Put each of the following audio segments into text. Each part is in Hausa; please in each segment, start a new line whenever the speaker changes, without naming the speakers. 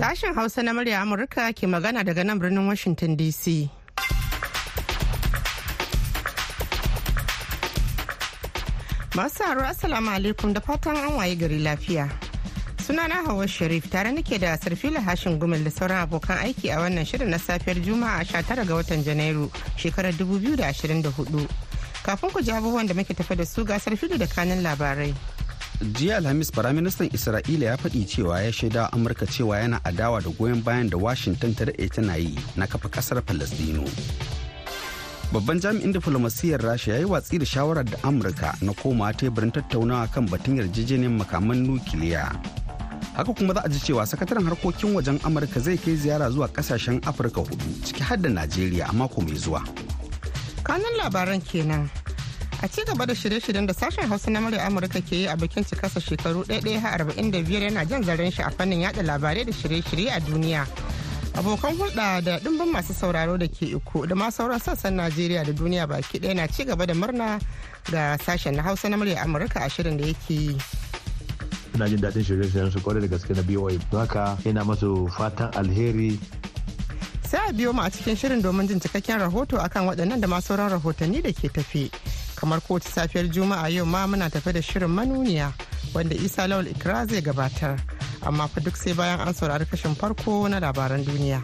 Sashen Hausa na murya Amurka ke magana daga nan birnin Washington DC. Masu haro Assalamu alaikum da fatan an waye gari lafiya. Sunana Hawa Sharif tare nake da Sarfila Hashin Gumel da sauran abokan aiki a wannan shirin na safiyar Juma'a 19 ga watan Janairu shekarar 2024. Kafin ku ji abubuwan da muke tafe da su ga Sarfila da kanin labarai.
Jiya alhamis firaministan isra'ila ya faɗi cewa ya shaida amurka cewa yana adawa da goyon bayan da washington ta daɗe tana yi na kafa ƙasar palestino babban jami'in diflomasiyyar rasha ya yi watsi da shawarar da amurka na koma teburin tattaunawa kan batun yarjejeniyar makaman nukiliya. Haka kuma za a ji cewa sakataren harkokin wajen amurka zai kai ziyara zuwa ƙasashen afirka huɗu ciki har da najeriya a mako mai zuwa.
Kanan labaran kenan. A ci gaba da shirye-shiryen da sashen hausa na murya amurka ke yi a bikin cikasa shekaru 145 yana jan zaren shi a fannin yada labarai da shirye-shirye a duniya. Abokan hulɗa da ɗimbin masu sauraro da ke iko da ma sauran sassan najeriya da duniya baki ɗaya na ci gaba da murna ga sashen na hausa na murya amurka a shirin da yake yi.
Ina jin daɗin shirye-shiryen su ƙwarai da gaske na BOA haka ina masu fatan alheri.
Sai a biyo mu a cikin shirin domin jin cikakken rahoto akan waɗannan da ma sauran rahotanni da ke tafe. Kamar kowace safiyar juma'a yau ma muna tafe da shirin manuniya wanda isa lawal ikra zai gabatar. Amma fa duk sai bayan an saurari kashin farko na labaran duniya.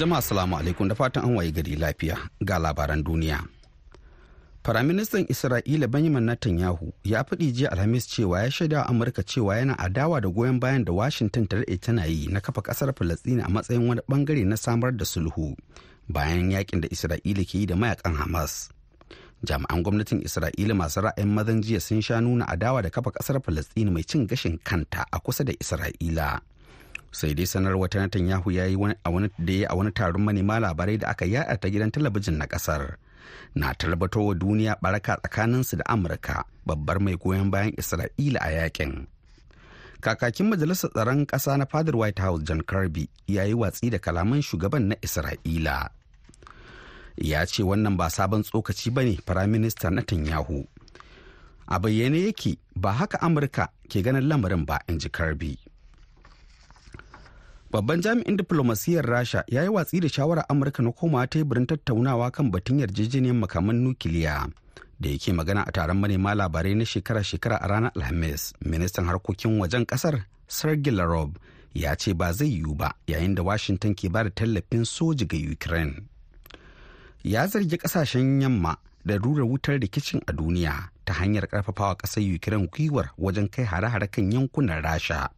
Jama'a salamu alaikum da fatan an waye gari lafiya. Ga labaran duniya. Firaministan Isra'ila Benjamin Netanyahu ya faɗi jiya Alhamis cewa ya shaida Amurka cewa yana adawa da goyon bayan da Washington ta daɗe tana yi na kafa ƙasar Falasɗina a matsayin wani ɓangare na samar da sulhu. Bayan yaƙin da Isra'ila ke yi da mayaƙan Hamas. Jami'an gwamnatin Isra'ila masu ra'ayin mazan jiya sun sha nuna adawa da kafa ƙasar Falasɗina mai cin gashin kanta a kusa da Isra'ila. Sai dai sanar wata Netanyahu ya yi a wani taron manema labarai da aka yada ta gidan talabijin na ƙasar. na wa duniya baraka tsakaninsu da amurka babbar mai goyon bayan isra'ila a yaƙin kakakin majalisar tsaron ƙasa na fadar white house john kirby ya yi watsi da kalaman shugaban na isra'ila. Ya ce wannan ba sabon tsokaci ba ne firaminista netanyahu. A bayyane yake ba haka amurka ke ganin lamarin ba in ji kirby. Babban jami'in diplomasiyyar rasha ya yi watsi da shawarar amurka na komawa teburin tattaunawa kan batun yarjejeniyar makaman nukiliya. Da yake magana a taron manema labarai na shekara-shekara a ranar alhamis. Ministan harkokin wajen ƙasar sergei lavrov ya ce ba zai yiwu ba yayin da washington ke ba da tallafin soji ga ukraine. Ya zargi ƙasashen yamma da rura wutar rikicin a duniya ta hanyar karfafawa ƙasar ukraine gwiwar wajen kai hare-hare kan yankunan rasha.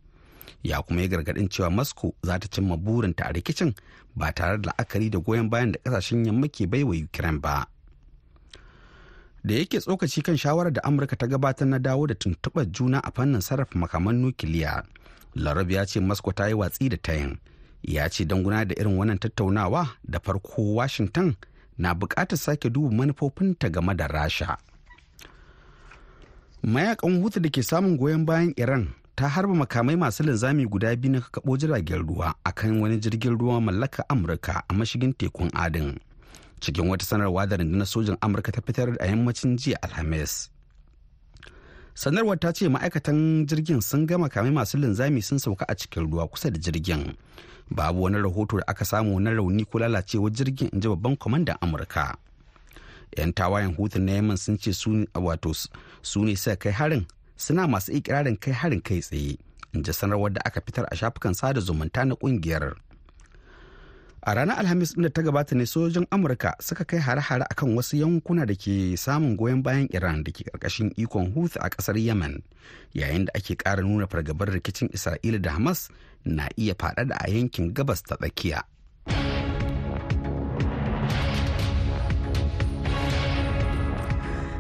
Ya kuma yi gargaɗin cewa moscow za ta cimma burinta a rikicin ba tare da la'akari da goyon bayan da ƙasashen yamma ke baiwa ukraine ba. Da yake tsokaci kan shawarar da amurka ta gabatar na dawo da tuntuɓar juna a fannin sarrafa makaman nukiliya. Larab ya ce moscow ta yi watsi da tayin. Ya ce don gudanar da irin wannan tattaunawa da farko washington na buƙatar sake duba manufofinta game da rasha. Mayakan hutu da ke samun goyon bayan iran ta harba makamai masu linzami guda biyu na kakabo jiragen ruwa akan wani jirgin ruwa mallaka amurka a mashigin tekun adin cikin wata sanarwa da rundunar sojin amurka ta fitar a yammacin jiya alhamis. Sanarwar ta ce ma'aikatan jirgin sun ga makamai masu linzami sun sauka a cikin ruwa kusa da jirgin. Babu wani rahoto da aka samu na rauni ko lalacewar jirgin in ji babban kwamandan amurka. 'yan tawayen hutun na yamman sun ce su ne suka kai harin suna masu ikirarin kai harin kai tsaye in ji sanarwar da aka fitar a shafukan sada zumunta na ƙungiyar a ranar alhamis da ta gabata ne sojojin amurka suka kai hare-hare akan wasu yankuna da ke samun goyon bayan iran da ke ƙarƙashin ikon hutu a ƙasar yemen yayin da ake kara nuna fargabar rikicin isra'ila da hamas na iya faɗaɗa a yankin gabas ta tsakiya.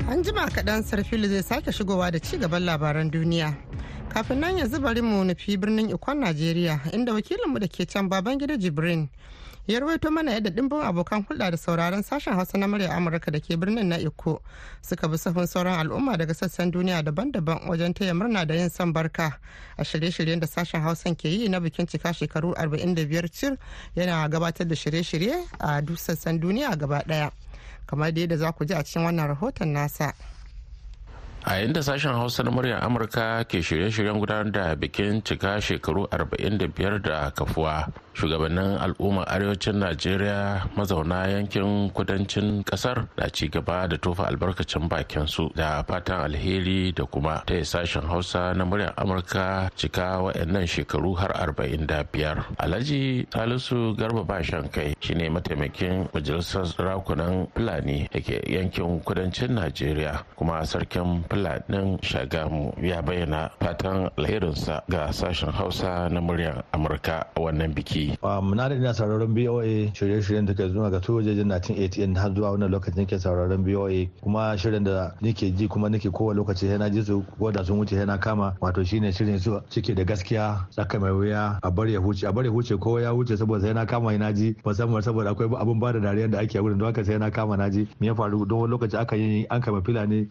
An jima kaɗan sarfilu zai sake shigowa da ci gaban labaran duniya. Kafin nan yanzu bari mu nufi birnin ikon najeriya inda wakilinmu da ke can baban gida jibrin ya rawaito mana yadda dimbin abokan hulɗa da sauraron sashen hausa na murya amurka da ke birnin na iko suka bi sahun sauran al'umma daga sassan duniya daban-daban wajen taya murna da yin son barka a shirye-shiryen da sashen hausan ke yi na bikin cika shekaru 45 cir yana gabatar da shirye-shirye a duk sassan duniya gaba ɗaya kamar da yadda za ku ji a cikin wannan rahoton nasa.
A inda sashen hausa na muryar amurka ke shirye-shiryen gudanar da bikin cika shekaru 45 da kafuwa shugabannin al'ummar arewacin najeriya mazauna yankin kudancin ƙasar na ci gaba da tofa albarkacin bakin su da fatan alheri da kuma ta sashen hausa na muryar amurka cika wa'annan shekaru har 45 alhaji salisu garba bashan kai shine mataimakin majalisar rakunan fulani da ke yankin kudancin najeriya kuma sarkin fulanin shagamu ya bayyana fatan alherinsa ga sashen hausa na muryar amurka a wannan biki.
Na da ina sauraron BOA shirye-shiryen da ke zuwa ga wajejen 1988 har zuwa wannan lokacin nake sauraron BOA kuma shirin da nake ji kuma nake kowa lokaci yana ji su da sun wuce yana kama. Wato shine shirin su cike da gaskiya tsaka mai wuya a bar ya huce a bar ya huce ko ya huce saboda yana kama yana ji. Musamman saboda akwai abun ba da dariya da ake a gurin don haka sai yana kama na ji. Me ya faru? Don lokaci aka yi an kama filani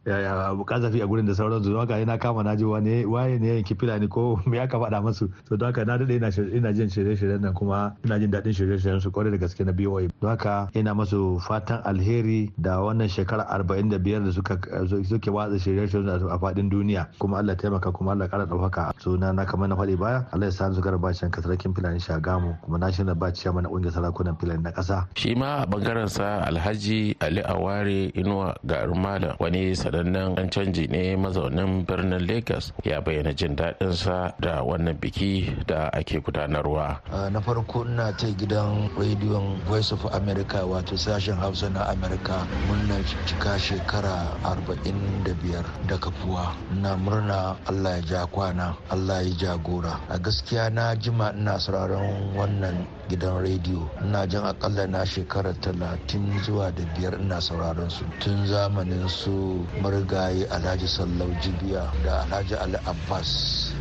kazafi a gurin da sauran su. Don haka yana kama na ji wani waye ne yanki filani ko me aka faɗa masu. To don haka na daɗe ina jin shirye-shiryen nan kuma ina jin daɗin shirye-shiryen su ƙwarai da gaske na BOA don haka ina masu fatan alheri da wannan shekara arba'in da biyar da suka suke watsa shirye-shiryen a faɗin duniya. Kuma Allah taimaka kuma Allah ƙara ɗaukaka. Suna na kamar na faɗi baya Allah ya sa su gara bacin kasarakin filani shagamu. Kuma na shirya ba ciya mana ƙungiyar sarakunan filani na ƙasa.
shi ma a ɓangaren sa Alhaji Ali Aware Inuwa Garin Malam wani sanannen ɗan canji ne mazaunin birnin Lagos ya bayyana jin daɗin sa da wannan biki da ake gudanarwa.
na farko ina ta gidan rediyon voice of america wato sashen hausa na america murna cika shekara 45 da kafuwa. Ina murna allah ya ja kwana allah ya jagora. A gaskiya na jima ina sauraron wannan gidan rediyo. Ina jin akalla na shekara talatin zuwa da biyar ina sauraron su. Tun zamanin su marigayi alhaji sallau jibiya da alhaji ali abbas.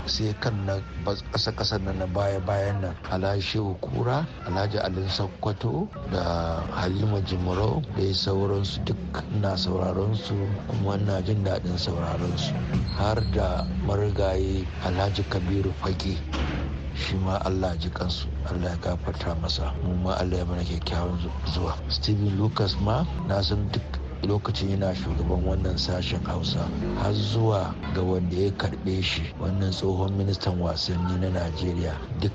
Sai kan na kasa kasa na baya bayan nan alhaji shehu kura alhaji alin sakkwato da halima jimaro da sauransu duk na sauraron su kuma na jin daɗin sauraron su. Har da marigayi alhaji kabiru fage shi ma Allah ji kansu Allah ya gafarta masa. Mu ma Allah ya mana kyakkyawan zuwa. Steven Lucas ma na san duk lokacin yana shugaban wannan sashen hausa har zuwa ga wanda ya karɓe shi wannan tsohon ministan wasanni na najeriya. Duk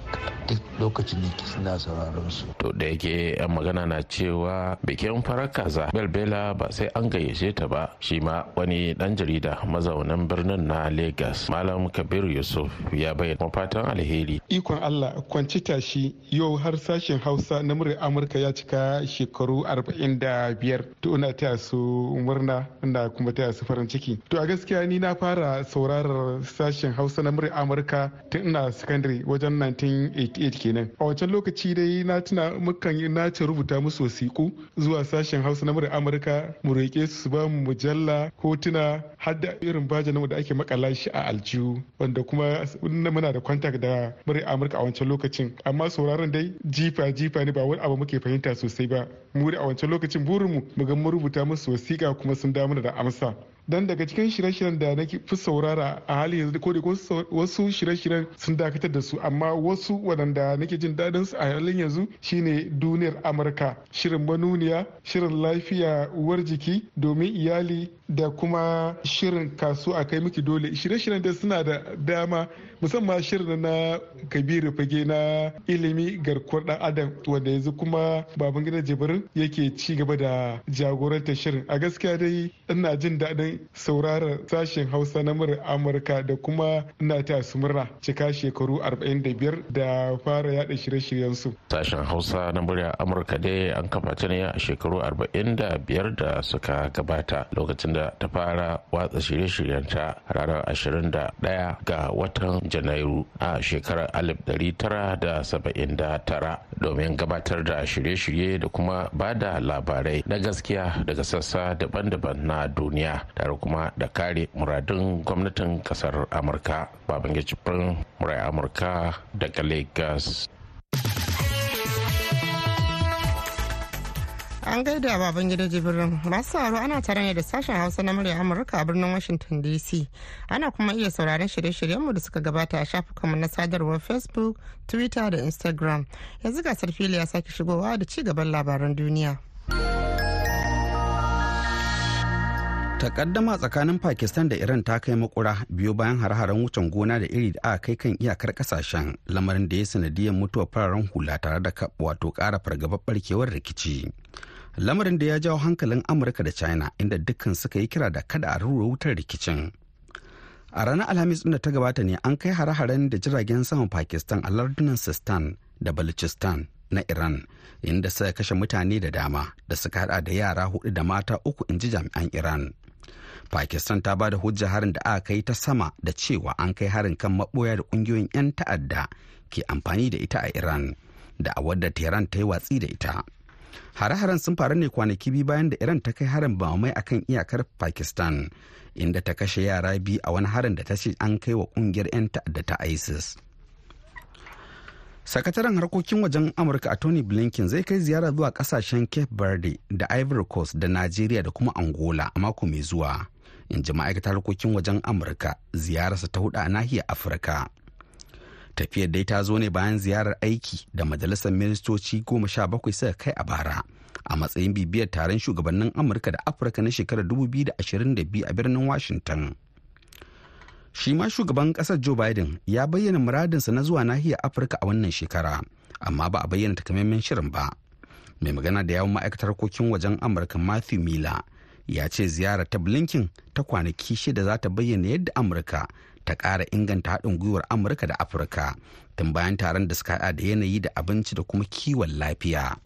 duk lokacin da suna sauraron su.
To da yake yan magana na cewa bikin farar kaza belbela ba sai an gayyace ta ba. Shi ma wani dan jarida mazaunan birnin na lagos malam kabir yusuf ya bayyana fatan alheri.
Ikon allah kwanci tashi. Yau har sashen hausa na muryar amurka ya cika shekaru 45 to ina taya su murna ina kuma taya su farin ciki. To a gaskiya ni na fara saurarar sashen hausa na muryar amurka tun ina sakandare wajen 1988 kenan. A wancan lokaci dai na tuna mukan yi nace rubuta musu wasiƙu zuwa sashen hausa na muryar amurka mu roƙe su ba mu mujalla hotuna har da irin baje namu da ake makala shi a aljihu wanda kuma muna da kwantak da muryar amurka a wancan lokacin. Amma sauraron dai jifa jifa ne ba wani abu muke fahimta sosai ba. Mu da a wancan lokacin burinmu mu ga mun rubuta musu wasiƙa kuma sun damu da amsa. Dan daga cikin shirye-shiryen da nake fi saurara a hali yanzu ko da wasu shirye-shiryen sun dakatar da su amma wasu waɗanda nake jin daɗin su a halin yanzu shine duniyar amurka shirin manuniya shirin lafiya uwar jiki domin iyali da kuma shirin kasu a kai miki dole. Shirye-shiryen da suna da dama musamman shirin na kabiru fage na ilimi garkuwar dan adam wanda yanzu kuma baban gida jibrin yake ci gaba da jagorantar shirin. A gaskiya dai ina jin daɗin sauraron sashen hausa na murar amurka da kuma ina ta su murna cika shekaru 45 da fara yada shirye-shiryen su
sashen hausa na murya amurka dai an kafa ta ne a shekaru 45 da suka gabata lokacin da ta fara watsa shirye-shiryenta ranar 21 ga watan janairu a shekarar 1979 domin gabatar da shirye-shirye da kuma ba da labarai na gaskiya daga sassa daban-daban na duniya. Tare kuma da kare muradun gwamnatin ƙasar amurka. Babangiji murai amurka daga lagos.
An gaida baban gida jibirin masu sauraro ana tare ne da sashen hausa na murya amurka a birnin washington dc ana kuma iya sauraron shirye-shiryenmu da suka gabata a shafukanmu na sadarwar facebook twitter da instagram. Yanzu gasar fili ya sake shigowa da ci gaban labaran duniya.
Takaddama tsakanin pakistan da iran ta kai makura biyo bayan har-haren wucin gona da iri da aka kai kan iyakar ƙasashen lamarin da ya sanadiyar mutuwar fararen hula tare da wato kara fargabar barkewar rikici. Lamarin da ya jawo hankalin amurka da china inda dukkan suka yi kira da kada a rura wutar rikicin. A ranar alhamis da ta gabata ne an kai hare-haren da jiragen saman pakistan a lardunan sistan da balochistan na iran inda suka kashe mutane da dama da suka hada da yara huɗu da mata uku in ji jami'an iran. Pakistan ta ba da hujja harin da aka kai ta sama da cewa an kai harin kan maboya da ƙungiyoyin 'yan ta'adda ke amfani da ita a iran da a wadda tehran ta yi watsi da ita. Hare-haren sun faru ne kwanaki biyu bayan da iran ta kai harin bamamai akan iyakar pakistan inda ta kashe yara biyu a wani harin da ta ce an kai wa ƙungiyar 'yan ta'adda ta isis. Sakataren harkokin wajen amurka a tony blinken zai kai ziyara zuwa ƙasashen cape verde da ivory coast da nigeria da kuma angola a mako mai zuwa. In ji ma'aikatar harkokin wajen amurka ziyararsa ta huɗu a nahiyar afirka. Tafiyar dai ta zo ne bayan ziyarar aiki da majalisar ministoci goma sha bakwai suka kai a bara a matsayin bibiyar taron shugabannin amurka da afirka na shekarar 2022 a birnin washington. Shi ma shugaban ƙasar joe biden ya bayyana muradinsa na zuwa nahiyar afirka a wannan shekara amma ba a bayyana takamaiman shirin ba. Mai magana da yawon ma'aikatar harkokin wajen amurka matthew miller ya ce ziyarar ta blinken ta kwanaki shida za ta bayyana yadda amurka ta ƙara inganta haɗin gwiwar amurka da afirka tun bayan taron da suka haɗa da yanayi da abinci da kuma kiwon lafiya.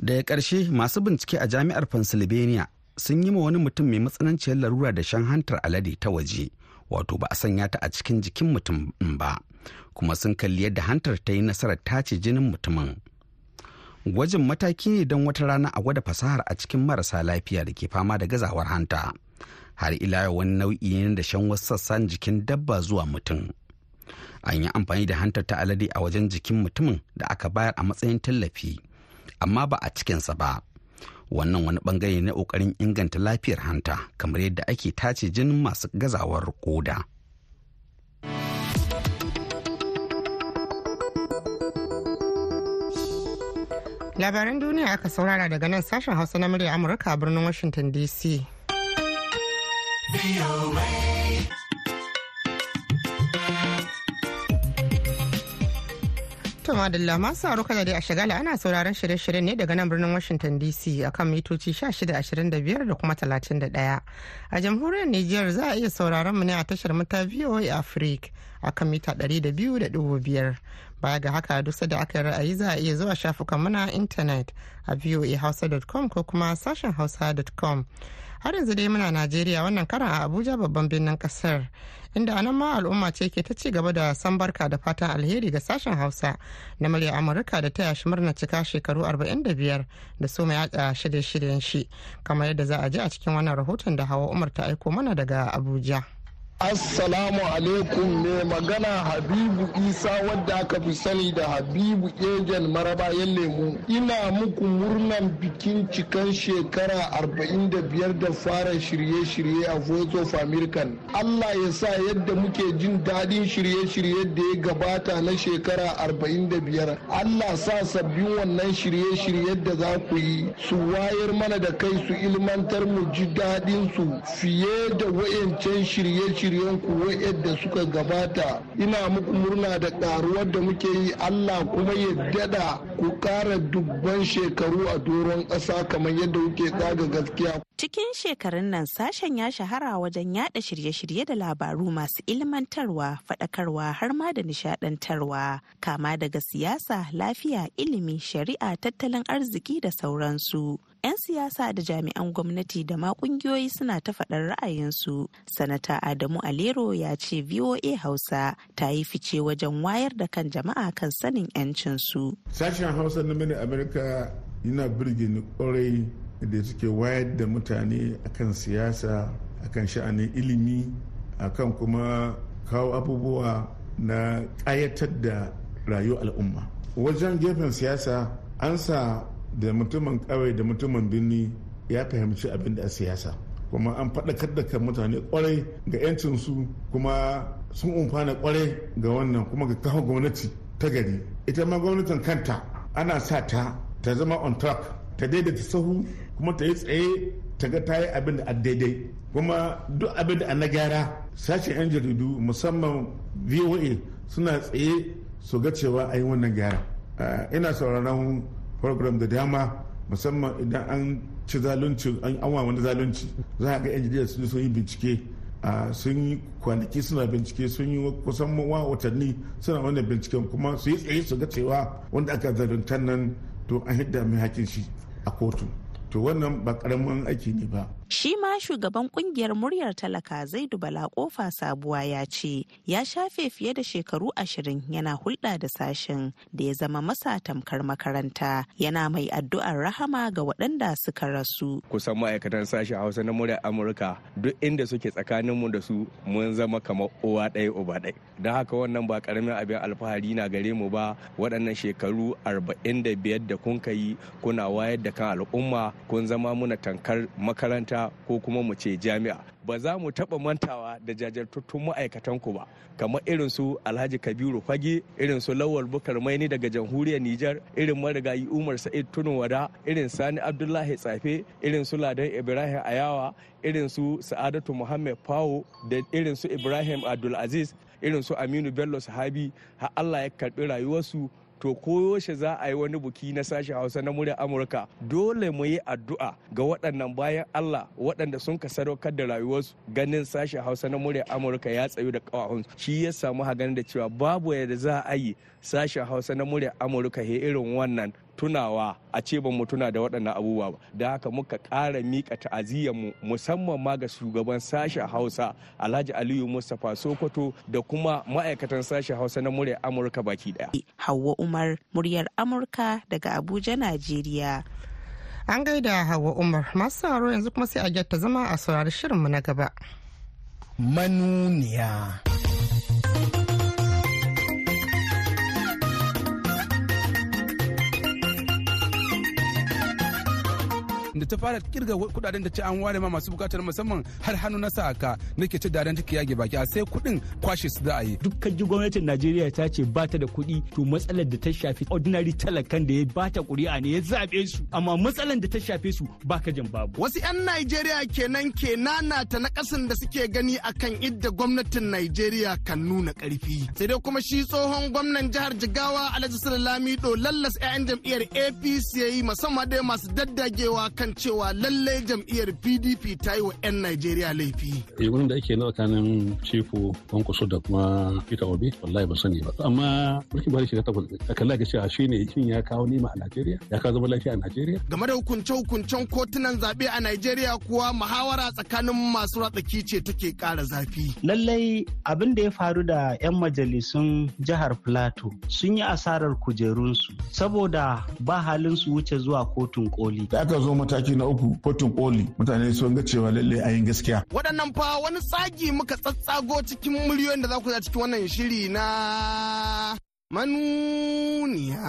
Daga ƙarshe masu bincike a jami'ar pennsylvania sun yi ma wani mutum mai matsananciyar larura da shan hantar alade ta waje wato ba a sanya ta a cikin jikin mutum ba kuma sun kalli yadda hantar ta yi nasarar tace jinin mutumin. Gwajin mataki ne don wata rana a gwada fasahar a cikin marasa lafiya da ke fama da gazawar hanta. Har ila yau wani nau'i ne da shan wasu sassan jikin dabba zuwa mutum. An yi amfani da hantar ta alade a wajen jikin mutumin da aka bayar a matsayin tallafi amma ba a cikinsa ba. Wannan wani ɓangare na ƙoƙarin inganta lafiyar hanta kamar yadda ake tace jinin masu gazawar koda.
Labaran duniya aka saurara daga nan sashen hausa na murya amurka a birnin washington dc to madalla masu aro kada dai a shagala ana sauraron shirye-shirye ne daga nan birnin washington dc akan mitoci 1625 da kuma 31 a jamhuriyar niger za a iya sauraron mu ne a tashar mata voa africa akan mita 200.5 baya ga haka duk da aka ra'ayi za a iya zuwa shafukan muna intanet a voahausa.com ko kuma sashen hausa.com har yanzu dai muna najeriya wannan karan a abuja babban birnin ƙasar inda a nan ma al'umma ce ke ta ci gaba da san barka da fatan alheri ga sashen hausa na murya amurka da ta yashi murna cika shekaru 45 da so mai yada shirye-shiryen shi kamar yadda za a ji a cikin wannan rahoton da hawa umar ta aiko mana daga abuja.
Assalamu alaikum ne magana Habibu Isa wadda aka fi sani da Habibu Ejen marabayan lemu. Ina muku murnan bikin cikan shekara 45 da fara shirye-shirye a Voice of American. Allah ya sa yadda muke jin daɗin shirye-shirye da ya gabata na shekara 45. Allah sa sabbin wannan shirye-shirye da za ku yi su wayar mana da kai su ilmantar mu ji daɗin su fiye da wayancan shirye-shirye shiryen ku yadda suka gabata. Ina muku murna da karuwar da muke yi. Allah kuma ya dada ku kara dubban shekaru a doron ƙasa kamar yadda kuke tsaga gaskiya
Cikin shekarun nan sashen ya shahara wajen yada shirye-shirye da labaru masu ilmantarwa, faɗakarwa har ma da nishadantarwa, kama daga siyasa, lafiya, ilimi, shari'a, tattalin arziki da sauransu. 'Yan siyasa da jami'an gwamnati da ma kungiyoyi suna ta faɗar ra'ayinsu. Sanata Adamu Alero ya ce VOA Hausa ta yi fice wajen wayar da kan jama'a kan sanin 'yancinsu.
Sashen Hausa na mini Amerika yana birge ni ƙwarai da suke wayar da mutane akan siyasa akan sha'anin ilimi akan kuma kawo abubuwa na ƙayatar da rayuwar al'umma. Wajen gefen siyasa an sa da mutumin kawai da mutumin birni ya fahimci abin da a siyasa. Kuma an faɗakar da kan mutane ƙwarai ga 'yancinsu kuma sun umfana ƙwarai ga wannan kuma ga kawo gwamnati ta gari. Ita ma gwamnatin kanta ana sa ta ta zama on track ta daidaita sahu kuma ta yi tsaye ta ga ta yi abin da daidai. Kuma duk abin da na gyara sashen 'yan jaridu musamman voa suna tsaye su ga cewa a yi wannan gyara. Ina sauraron program da dama musamman idan an ci zalunci an awa wani zalunci. Za a ga 'yan jarida sun yi bincike sun yi kwanaki suna bincike sun yi kusan wa watanni suna wannan binciken kuma su yi tsaye su ga cewa wanda aka zaluntar nan to an hidda mai hakin shi a kotu. To wannan ba ƙaramin aiki ne ba
Shi ma shugaban ƙungiyar muryar talaka Zaidu Bala ƙofa sabuwa ya ce ya shafe fiye da shekaru ashirin yana hulɗa da sashen da ya zama masa tamkar makaranta yana mai addu'ar rahama ga waɗanda suka rasu.
Kusan ma'aikatan sashen Hausa na muryar Amurka duk inda suke tsakaninmu da su mun zama kamar uwa ɗaya uba ɗaya. Don haka wannan ba ƙaramin abin alfahari na gare mu ba waɗannan shekaru arba'in da biyar da kun yi kuna wayar da kan al'umma kun zama muna tankar makaranta ko kuma mu ce jami'a. Ba za mu taɓa mantawa da jajirtattun ma'aikatanku ba kamar irin su alhaji kabiru fage irin su lawal bukar maini daga jamhuriyar nijar irin marigayi umar sa'id tunun wada irin sani abdullahi tsafe irin su ladan ibrahim ayawa irin su sa'adatu muhammad fawo da irin su ibrahim abdulaziz irin su aminu bello sahabi har allah ya karɓi rayuwarsu to koyaushe za a yi wani buki na sashen hausa na murya amurka? Dole mu yi addu'a ga waɗannan bayan allah waɗanda sun ka sadaukar da rayuwarsu. Ganin sashen hausa na murya amurka ya tsayu da ƙawahun shi ya samu haganin da cewa babu yadda za a yi sashen hausa na murya amurka he irin wannan. Tunawa a ce ban mu tuna da waɗannan abubuwa ba. Da haka muka ƙara miƙa mu musamman ma ga shugaban sashen hausa alhaji aliyu mustapha sokoto da kuma ma'aikatan sashen hausa na murya amurka baki ɗaya.
hawa umar muryar amurka daga abuja najeriya.
An gaida hawa umar. Masu sauraro yanzu kuma sai a gyatta zama a saurari shirinmu na gaba.
Manuniya. Da ta fara ƙirga kuɗaɗen da ce an ware ma masu buƙatar musamman har hannu na saka nake ce daren take yage baki a sai kuɗin kwashe su za a yi.
Dukkan ji gwamnatin Najeriya ta ce ba ta da kuɗi to matsalar da ta shafi ordinary talakan da ya ba ta ƙuri'a ne ya zaɓe su. Amma matsalar da ta shafe su ba ka jan babu.
Wasu 'yan Najeriya kenan ke nanata na kasan da suke gani akan idda gwamnatin Najeriya kan nuna ƙarfi. Sai dai kuma shi tsohon gwamnan jihar Jigawa Alhaji Lamido lallas 'ya'yan jam'iyyar APC yayi musamman dai masu daddagewa kan cewa lallai jam'iyyar pdp ta yi wa 'yan najeriya laifi.
Yunkurin da ake nawa kanin cifu kwankwaso da kuma peter obi wallahi ba sani ba. Amma mulkin bari shiga takwas a kalla ga cewa shi ne shin ya kawo nima a najeriya? Ya kawo zama lafiya a najeriya?
Game da hukunce-hukuncen kotunan zaɓe a najeriya kuwa muhawara tsakanin masu ratsaki ce take ƙara zafi.
Lallai abin da ya faru da 'yan majalisun jihar plateau sun yi asarar kujerunsu saboda ba halin su wuce zuwa kotun koli.
Da aka zo mataki na uku kotun koli. Mutane sun ga cewa lalle a yin gaskiya.
Waɗannan fa wani tsagi muka tsatsago cikin miliyoyin da za ku cikin wannan shiri na manuniya.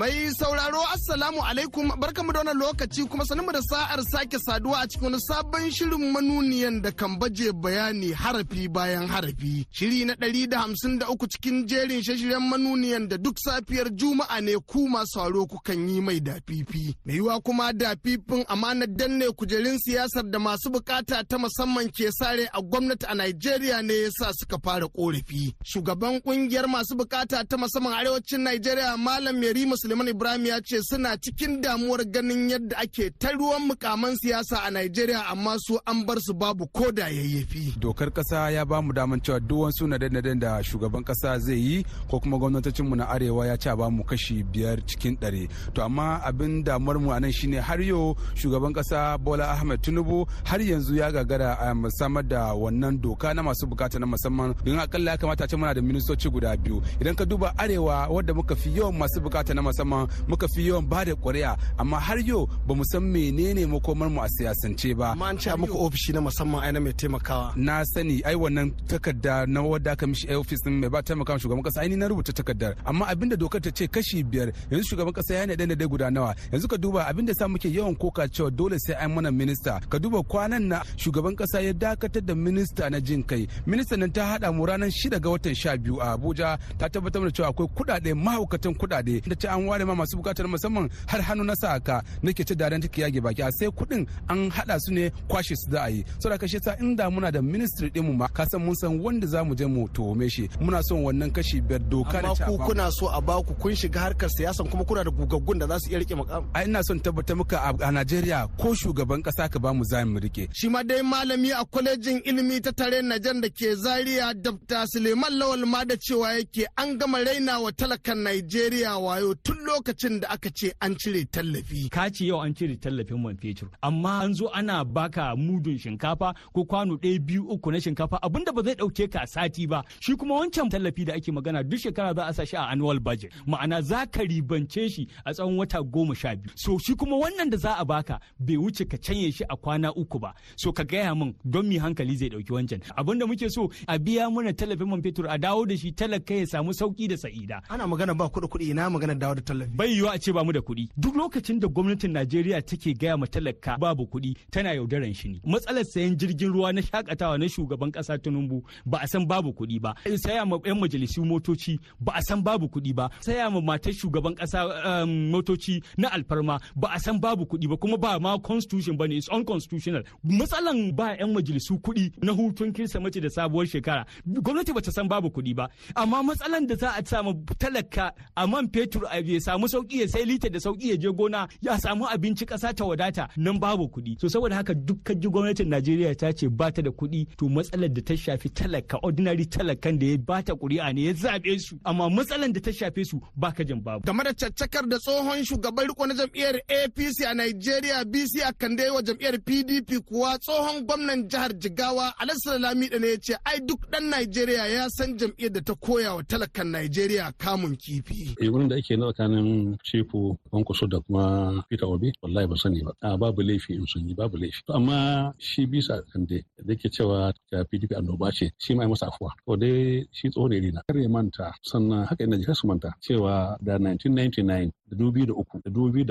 Mai sauraro Assalamu alaikum barkamu da wannan lokaci kuma sanin da sa'ar sake saduwa a cikin wani sabon shirin manuniyan da kan baje bayani harafi bayan harafi. Shiri na ɗari da hamsin da uku cikin jerin shashiren manuniyan da duk safiyar Juma'a ne ku masu sauraro kukan yi mai dafifi. Mai yiwa kuma dafifin amanar danne kujerun siyasar da masu buƙata ta musamman ke sare a gwamnati a Najeriya ne yasa suka fara korafi. Shugaban ƙungiyar masu buƙata ta musamman arewacin Najeriya Malam Yari Suleiman Ibrahim ya ce suna cikin damuwar ganin yadda ake ta ruwan mukaman siyasa a Najeriya amma su an bar su babu ko da yayyafi.
Dokar kasa ya ba mu daman cewa duk wasu naden da shugaban kasa zai yi ko kuma gwamnatocin mu na arewa ya ce ba mu kashi biyar cikin ɗari. To amma abin damuwar mu a nan shine har yau shugaban kasa Bola Ahmed Tinubu har yanzu ya gagara a samar da wannan doka na masu buƙata na musamman don akalla ya kamata ce muna da ministoci guda biyu. Idan ka duba arewa wadda muka fi yawan masu buƙata na musamman muka muka fi yawan ba da ƙuri'a. Amma har yau ba mu san menene makomar mu a siyasance ba.
Amma an ce muku ofishi na musamman ai na mai taimakawa.
Na sani ai wannan takarda na wadda aka mishi ofis din mai ba taimakawa shugaban kasa ai ni na rubuta takardar. Amma abin da dokar ta ce kashi biyar yanzu shugaban kasa ya naɗe da guda nawa. Yanzu ka duba abin da sa muke yawan koka cewa dole sai an mana minista. Ka duba kwanan na shugaban kasa ya dakatar da minista na jin kai. Minista nan ta hada mu ranar shida ga watan sha biyu a abuja. Ta tabbatar da cewa akwai kuɗaɗe mahaukatan kuɗaɗe. Da ce an ware ma masu buƙatar musamman har hannu na sa ka nake ce daren take yage baki. A sai kuɗin an hada su ne kwashe su za a yi. Saboda kashe sa inda muna da ministry din mu ma ka san mun san wanda za mu je mu tuhume shi. Muna son wannan kashi biyar doka
da ku kuna so a baku kun shiga harkar siyasan kuma kuna da gugaggun da za su iya riƙe makam
a ina son tabbatar muka a Najeriya ko shugaban kasa ka ba mu za mu riƙe
shi ma dai malami a kwalejin ilimi ta tare Najan da ke Zaria Dr. Suleiman Lawal ma da cewa yake an gama raina wa talakan Najeriya wayo tun lokacin da aka ce an cire tallafi.
Ka ce yau an cire tallafin man fetur amma an zo ana baka mudun shinkafa ko kwano ɗaya biyu uku na shinkafa abin da ba zai ɗauke ka sati ba. Shi kuma wancan tallafi da ake magana duk shekara za a sa shi a annual budget. Ma'ana za ka ribance shi a tsawon wata goma sha biyu. So shi kuma wannan da za a baka bai wuce ka canye shi a kwana uku ba. So ka gaya min don mi hankali zai ɗauki wancan? Abinda muke so a biya mana tallafin man fetur a dawo da shi talaka ya samu sauƙi da sa'ida.
Ana magana ba kuɗi kuɗi ina magana dawo da tallafi.
Bai yiwu a ce ba mu da kuɗi. Duk lokacin da gwamnatin Najeriya take gaya ma talaka babu kuɗi tana yaudaran shi ne. Matsalar sayan jirgin ruwa na shaƙatawa na shugaban kasa Tinubu ba a san babu kuɗi ba. Saya ma yan majalisu motoci ba a san babu kuɗi ba. Saya ma matar shugaban kasa motoci na alfarma ba a san babu kuɗi ba kuma ba ma constitution ba ne it's unconstitutional. Matsalan ba yan majalisu kuɗi na hutun kirsimeti da sabuwar shekara gwamnati ba ta san babu kuɗi ba. Amma matsalan da za a samu talaka a man fetur ya samu sauƙi ya sai lita da sauƙi ya je gona ya samu abinci ƙasa ta wadata nan babu kuɗi. So saboda haka dukkan ji gwamnatin Najeriya ta ce ba ta da kuɗi to matsalar da ta shafi talaka ordinary talakan da ya bata ƙuri'a ne ya zaɓe su. Amma matsalar da ta shafe su ba ka jin babu.
Game da caccakar da tsohon shugaban riko na jam'iyyar APC a Najeriya BC a kan wa jam'iyyar PDP kuwa tsohon gwamnan jihar Jigawa Alhassan Lamida ne ya ce ai duk ɗan Najeriya ya san jam'iyyar da ta koya wa talakan Najeriya kamun kifi.
Eh wurin da ake na tsakanin Shefu Kwankwaso da kuma Peter Obi wallahi ba sani ba. A babu laifi in sun yi babu laifi. Amma shi bisa kande da ke cewa ta PDP annoba ce shi ma masa afuwa. To dai shi tsoho ne na. Kar manta sannan haka ina jika su manta cewa da 1999 da 2003 da 2007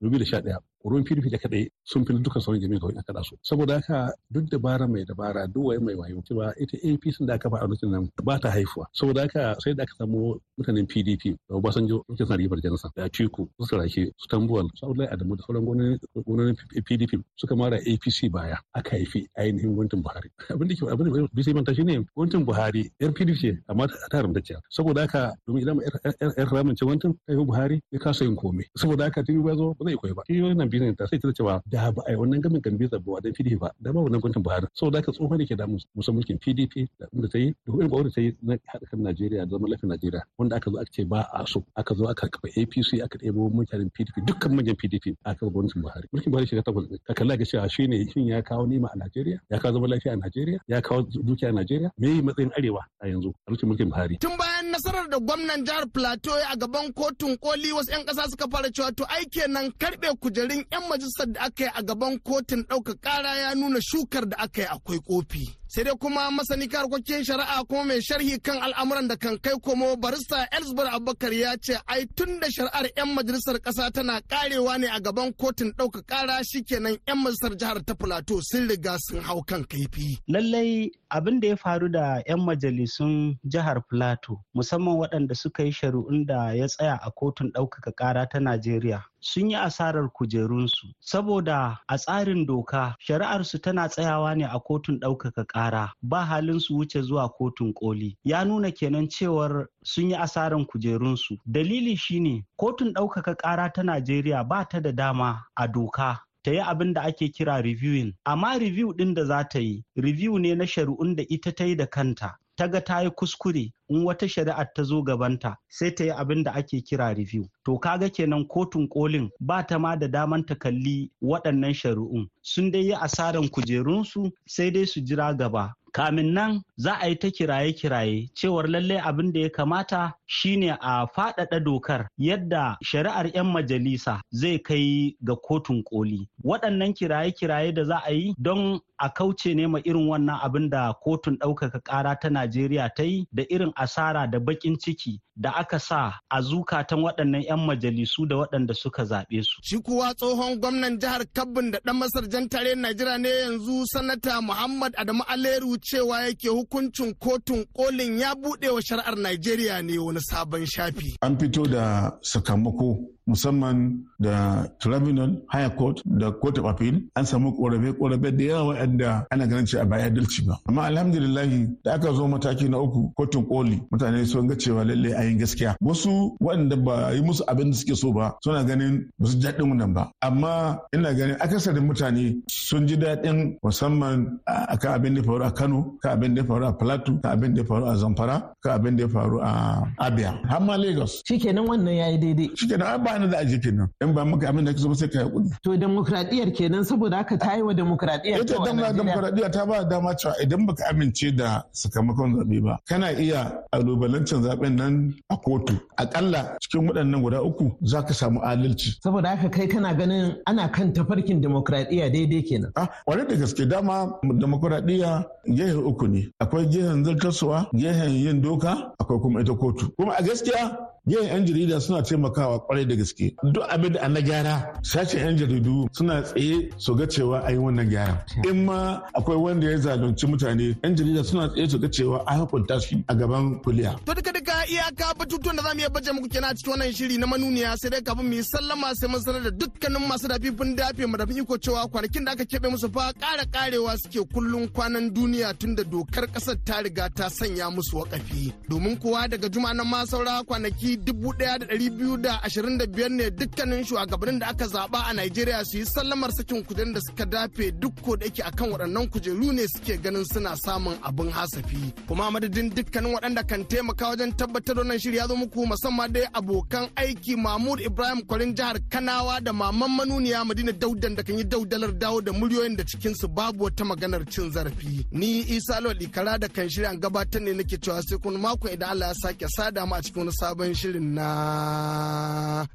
da 2011 ruwan PDP da kadai sun fi dukkan sauran jami'a kawai aka su. Saboda haka duk dabara mai dabara duk waye mai wayo cewa ita APC da aka fa a lokacin nan ba ta haifuwa. Saboda haka sai da aka samu mutanen PDP da Obasanjo lokacin sa ribar jansa da Atiku su Sarake su Tambuwal su Abdullahi Adamu da sauran gwamnonin PDP suka mara APC baya aka haifi ainihin gwamnatin Buhari. Abin da ke abin da bisa manta shine gwamnatin Buhari yar PDP ce amma ta haramtacciya. Saboda haka domin idan yar ce gwamnatin ta Buhari ya kasa yin komai. Saboda haka Tinubu ya zo ba zai koyi ba. Shi wannan bizin ta sai ta cewa da ba a yi wannan gamin kan bisa ba dan PDP ba da ba wannan gwamnatin Buhari. Saboda haka tsohon ne ke da musamman mulkin PDP da inda ta yi da kuma ta yi na haɗa kan Najeriya da zaman lafiyar Najeriya wanda aka zo aka ce ba a so. Aka zo aka kafa APC aka ɗebo mutanen PDP dukkan manyan PDP aka kafa gwamnatin Buhari. Mulkin Buhari shiga takwas ka kalla ga cewa shine shin ya kawo nima a Najeriya? Ya kawo zaman lafiya a Najeriya? Ya kawo dukiya a Najeriya? Me yi matsayin arewa a yanzu a mulkin Buhari?
Tun bayan nasarar da gwamnan jihar Plateau a gaban kotun koli wasu 'yan ƙasa suka fara cewa to ai kenan karɓe kujerun 'yan majalisar da aka yi a gaban kotun ɗaukar ƙara ya nuna shukar da aka yi akwai kofi. Sai dai kuma masani harkokin shari'a kuma mai sharhi kan al'amuran da kan kai komo barista elsbar abubakar ya ce ai tun da shari'ar 'yan majalisar ƙasa tana karewa ne a gaban kotun ɗauka ƙara shikenan 'yan majalisar jihar ta plateau sun riga sun hau kan kaifi.
Lallai abin da ya faru da 'yan majalisun jihar plateau musamman waɗanda suka yi shari'un da ya tsaya a kotun ɗaukaka ƙara ta najeriya sun yi asarar kujerunsu. Saboda a tsarin doka shari'arsu tana tsayawa ne a kotun ɗaukaka ƙara ba halin su wuce zuwa kotun koli. Ya nuna kenan cewar sun yi asarar kujerunsu. Dalili shine kotun ɗaukaka ƙara ta najeriya ba ta da dama a doka ta yi abin da ake kira reviewing. Amma review ɗin da za ta yi review ne na shari'un da ita ta yi da kanta. Ta ga ta yi kuskure in wata shari'ar ta zo gabanta sai ta yi abin da ake kira review. To kaga kenan kotun kolin ba ta ma da daman ta kalli waɗannan shari'un. Sun dai yi asaran kujerunsu sai dai su jira gaba. Kamin nan za a yi ta kiraye-kiraye cewar lallai abin da ya kamata shine a faɗaɗa dokar yadda shari'ar 'yan majalisa zai kai ga kotun koli. Waɗannan kiraye-kiraye da za a yi don a kauce ne ma irin wannan abin da kotun ɗaukaka ƙara ta najeriya ta yi da irin asara da baƙin ciki da aka sa a zukatan waɗannan 'yan majalisu da waɗanda suka zaɓe su.
Shi kuwa tsohon gwamnan jihar Kabbin da ɗan Masar jan tare Najeriya ne yanzu sanata Muhammad Adamu Aleru cewa yake hukuncin kotun kolin ya buɗe wa shari'ar Najeriya ne wani sabon shafi.
An fito da sakamako musamman da tribunal higher court da court of appeal. An samu korafe-korafe da yawa waɗanda ana ganin cewa ba adalci ba. Amma alhamdulillahi da aka zo mataki na uku kotun koli mutane sun ga cewa lalle a yin gaskiya. Wasu waɗanda ba yi musu abin da suke so ba suna ganin ba su daɗin wannan ba. Amma ina ganin akasarin mutane sun ji daɗin musamman akan abin da faru a kano ka abin da faru a plateau ka abin da faru a zamfara ka abin da faru a abia. Har ma lagos.
Shikenan wannan yayi daidai.
Shikenan ba ni da aji kenan in ba maka abin da kake so sai ka yi kuɗi.
To demokradiyyar kenan saboda haka ta yi wa demokradiyyar
Ita dan demokradiyya ta ba dama cewa idan baka amince da sakamakon zaɓe ba kana iya alubalancin zaɓen nan a kotu akalla cikin waɗannan guda uku za ka samu adalci.
Saboda haka kai kana ganin ana kan tafarkin demokradiyya daidai kenan.
Ah wani da gaske dama demokradiyya gehen uku ne akwai gehen zartaswa gehen yin doka akwai kuma ita kotu kuma a gaskiya yin 'yan jarida suna taimakawa ƙwarai da gaske. Duk abin da na gyara sashen 'yan jaridu suna tsaye su ga cewa a yi wannan gyara. In ma akwai wanda ya zalunci mutane 'yan jarida suna tsaye su ga cewa a hukunta shi a gaban kuliya.
to duka duka iyaka batutuwan da za mu iya baje muku kenan a cikin wannan shiri na manuniya sai dai kafin mu yi sallama sai mun sanar da dukkanin masu dafifin dafe mu dafin iko cewa kwanakin da aka keɓe musu fa ƙara ƙarewa suke kullum kwanan duniya tun da dokar ƙasar ta riga ta sanya musu wakafi domin kuwa daga juma'a nan ma saura kwanaki 1,225 ne dukkanin shugabannin da aka zaba a Najeriya su yi sallamar sakin kuɗin da suka dafe duk ko da yake akan waɗannan kujeru ne suke ganin suna samun abin hasafi. Kuma madadin dukkanin waɗanda kan taimaka wajen tabbatar wannan shiri ya zo muku musamman dai abokan aiki Mahmud Ibrahim Kwarin jihar Kanawa da Maman Manuniya Madina Daudan da kan yi daudalar dawo da muryoyin da cikinsu babu wata maganar cin zarafi. Ni Isa Lawal Ikara da kan shirya gabatar ne nake cewa sai kun mako idan Allah ya sake sada mu a cikin wani sabon shirin na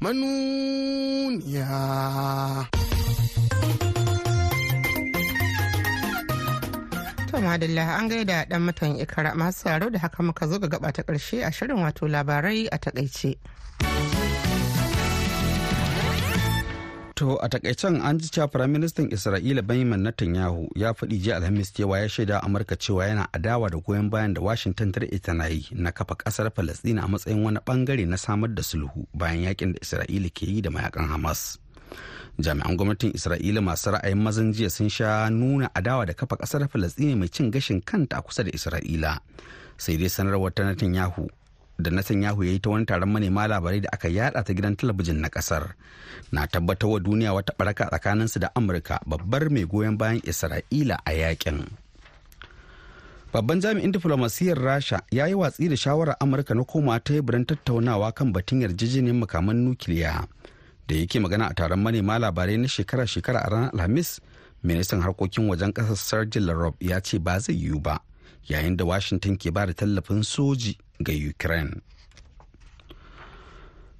manuniya.
Madalla an gaida dan mutan ikara masu tsaro da haka muka zo ga gaba ta ƙarshe a shirin wato labarai a taƙaice.
To a takaicen an ji cewa Firaministan Isra'ila Benjamin Netanyahu ya faɗi jiya Alhamis cewa ya shaida Amurka cewa yana adawa da goyon bayan da Washington ta ita na yi na kafa ƙasar Falasɗina a matsayin wani ɓangare na samar da sulhu bayan yaƙin da Isra'ila ke yi da mayaƙan Hamas. Jami'an gwamnatin Isra'ila masu ra'ayin mazan jiya sun sha nuna adawa da kafa ƙasar Falasɗina mai cin gashin kanta a kusa da Isra'ila. Sai dai sanarwar ta Netanyahu da Netanyahu ya yi ta wani taron manema labarai da aka yada ta gidan talabijin na ƙasar na tabbatar wa duniya wata baraka tsakaninsu da amurka babbar mai goyon bayan isra'ila a yaƙin. Babban jami'in diflomasiyyar rasha ya yi watsi da shawarar amurka na koma teburin tattaunawa kan batun yarjejeniyar makaman nukiliya da yake magana a taron manema labarai na shekara-shekara a ranar alhamis. Ministan harkokin wajen ƙasar sergei lavrov ya ce ba zai yiwu ba. Yayin da washington ke ba da tallafin soji ga ukraine.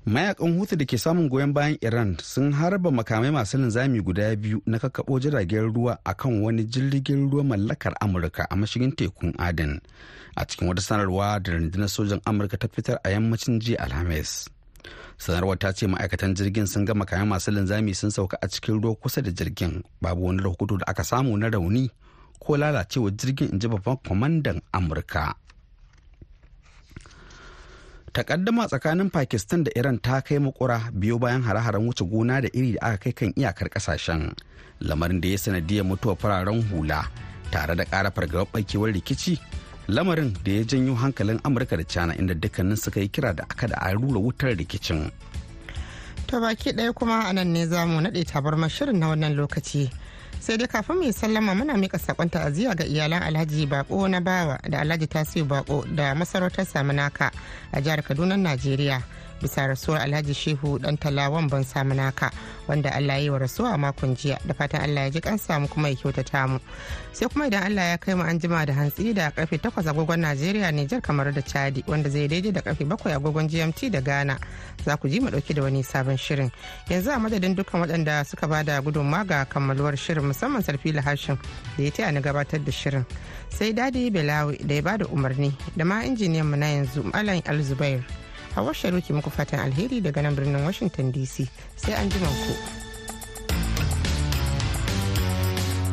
Mayakan hutu da ke samun goyon bayan iran sun harba makamai masu linzami guda biyu na kakkaɓo jiragen ruwa a kan wani jirgin ruwa mallakar amurka a mashigin tekun aden a cikin wata sanarwa da rundunar sojan amurka ta fitar a yammacin jiya alhamis. Sanarwar ta ce ma'aikatan jirgin sun ga makamai masu linzami sun sauka a cikin ruwa kusa da jirgin babu wani rahoto da aka samu na rauni ko lalacewa jirgin in ji babban kwamandan amurka takaddama tsakanin pakistan da iran ta kai makura biyo bayan hare-haren wuce gona da iri da aka kai kan iyakar ƙasashen lamarin da ya sanadiyar mutuwar fararen hula tare da ƙara fargabar barkewar rikici lamarin da ya janyo hankalin amurka da china inda dukkanin suka yi kira da aka da rura wutar rikicin
To baki ɗaya kuma a nan ne za mu naɗe tabarmar shirin na wannan lokaci. Sai dai kafin mu sallama muna mika saƙon ta'aziyya ga iyalan alhaji bako na bawa da alhaji tasiu bako da masarautar samunaka a jihar kaduna najeriya. Bisa rasuwar alhaji shehu dan talawan ban samu naka wanda allah yi wa rasuwa a makon jiya. Da fatan allah ya ji kan samu kuma ya kyautata mu. Sai kuma idan allah ya kai mu an jima da hantsi da ƙarfe 8 agogon najeriya nijar kamar da chadi wanda zai daidai da ƙarfe 7 agogon gmt da ghana. Za ku ji mu ɗauki da wani sabon shirin. Yanzu a madadin dukkan waɗanda suka ba da gudunmawa ga kammaluwar shirin musamman sarfila hashin da ya taya ni gabatar da shirin. Sai daɗi belawi da ya ba da umarni da ma injiniyan mu na yanzu malam alzubair hawa sharuki muku fatan alheri daga nan birnin washington dc sai an ku.